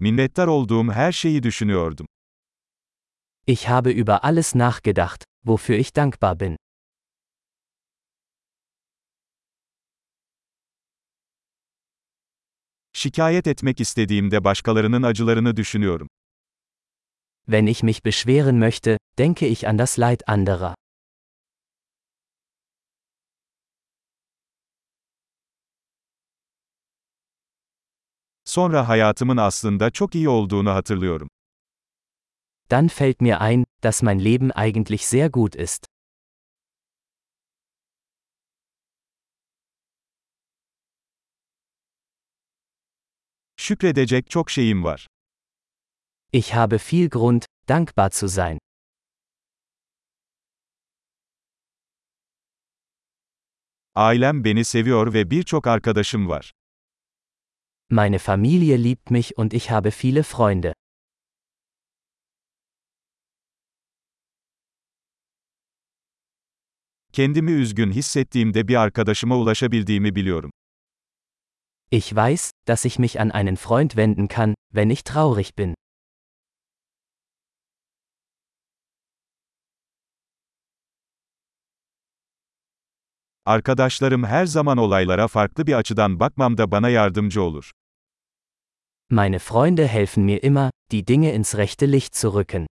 Minnettar olduğum her şeyi düşünüyordum. Ich habe über alles nachgedacht, wofür ich dankbar bin. Şikayet etmek istediğimde başkalarının acılarını düşünüyorum. Wenn ich mich beschweren möchte, denke ich an das Leid anderer. Sonra hayatımın aslında çok iyi olduğunu hatırlıyorum. Dann fällt mir ein, dass mein Leben eigentlich sehr gut ist. Şükredecek çok şeyim var. Ich habe viel Grund, dankbar zu sein. Ailem beni seviyor ve birçok arkadaşım var. Meine Familie liebt mich und ich habe viele Freunde. Kendimi üzgün hissettiğimde bir arkadaşıma ulaşabildiğimi biliyorum. Ich weiß, dass ich mich an einen Freund wenden kann, wenn ich traurig bin. Arkadaşlarım her zaman olaylara farklı bir açıdan bakmamda bana yardımcı olur. Meine Freunde helfen mir immer, die Dinge ins rechte Licht zu rücken.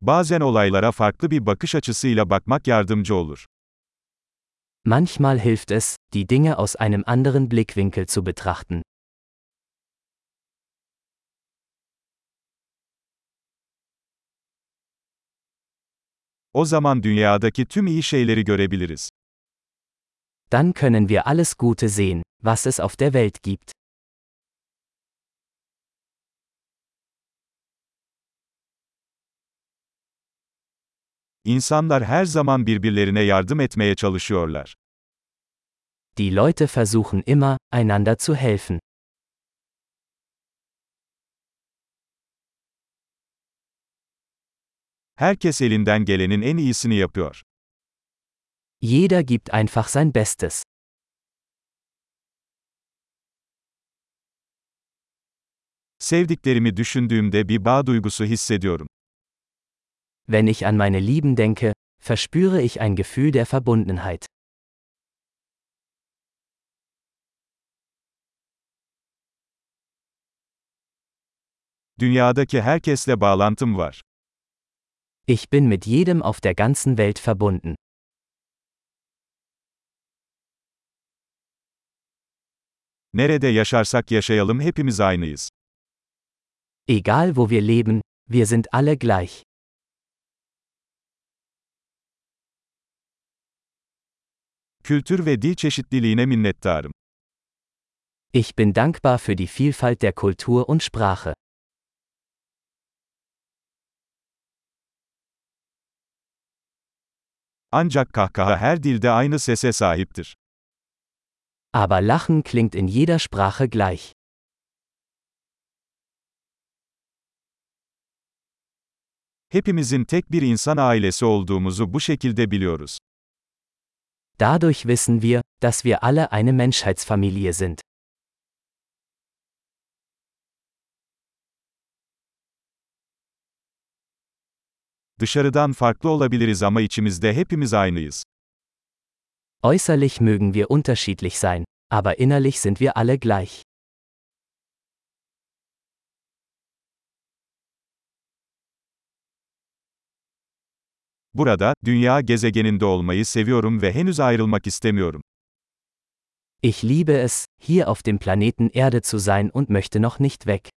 Bazen olaylara farklı bir bakış açısıyla bakmak yardımcı olur. Manchmal hilft es, die Dinge aus einem anderen Blickwinkel zu betrachten. O zaman dünyadaki tüm iyi şeyleri görebiliriz. Dann können wir alles Gute sehen, was es auf der Welt gibt. İnsanlar her zaman birbirlerine yardım etmeye çalışıyorlar. Die Leute versuchen immer, einander zu helfen. Herkes elinden gelenin en iyisini yapıyor. Jeder gibt einfach sein Bestes. Sevdiklerimi düşündüğümde bir bağ duygusu hissediyorum. Wenn ich an meine Lieben denke, verspüre ich ein Gefühl der Verbundenheit. Dünyadaki herkesle bağlantım var. Ich bin mit jedem auf der ganzen Welt verbunden. Nerede yaşarsak yaşayalım hepimiz aynıyız. Egal wo wir leben, wir sind alle gleich. Kültür ve dil çeşitliliğine minnettarım. Ich bin dankbar für die Vielfalt der Kultur und Sprache. Ancak kahkaha her dilde aynı sese sahiptir. Aber Lachen klingt in jeder Sprache gleich. Hepimizin tek bir insan ailesi olduğumuzu bu şekilde biliyoruz. Dadurch wissen wir, dass wir alle eine Menschheitsfamilie sind. Dışarıdan farklı olabiliriz ama içimizde hepimiz aynıyız. Äußerlich mögen wir unterschiedlich sein, aber innerlich sind wir alle gleich. Burada, dünya gezegeninde olmayı seviyorum ve henüz ayrılmak istemiyorum. Ich liebe es, hier auf dem Planeten Erde zu sein und möchte noch nicht weg.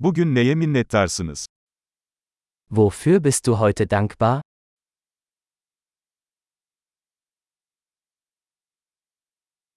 Bugün neye minnettarsınız? Wofür bist du heute dankbar?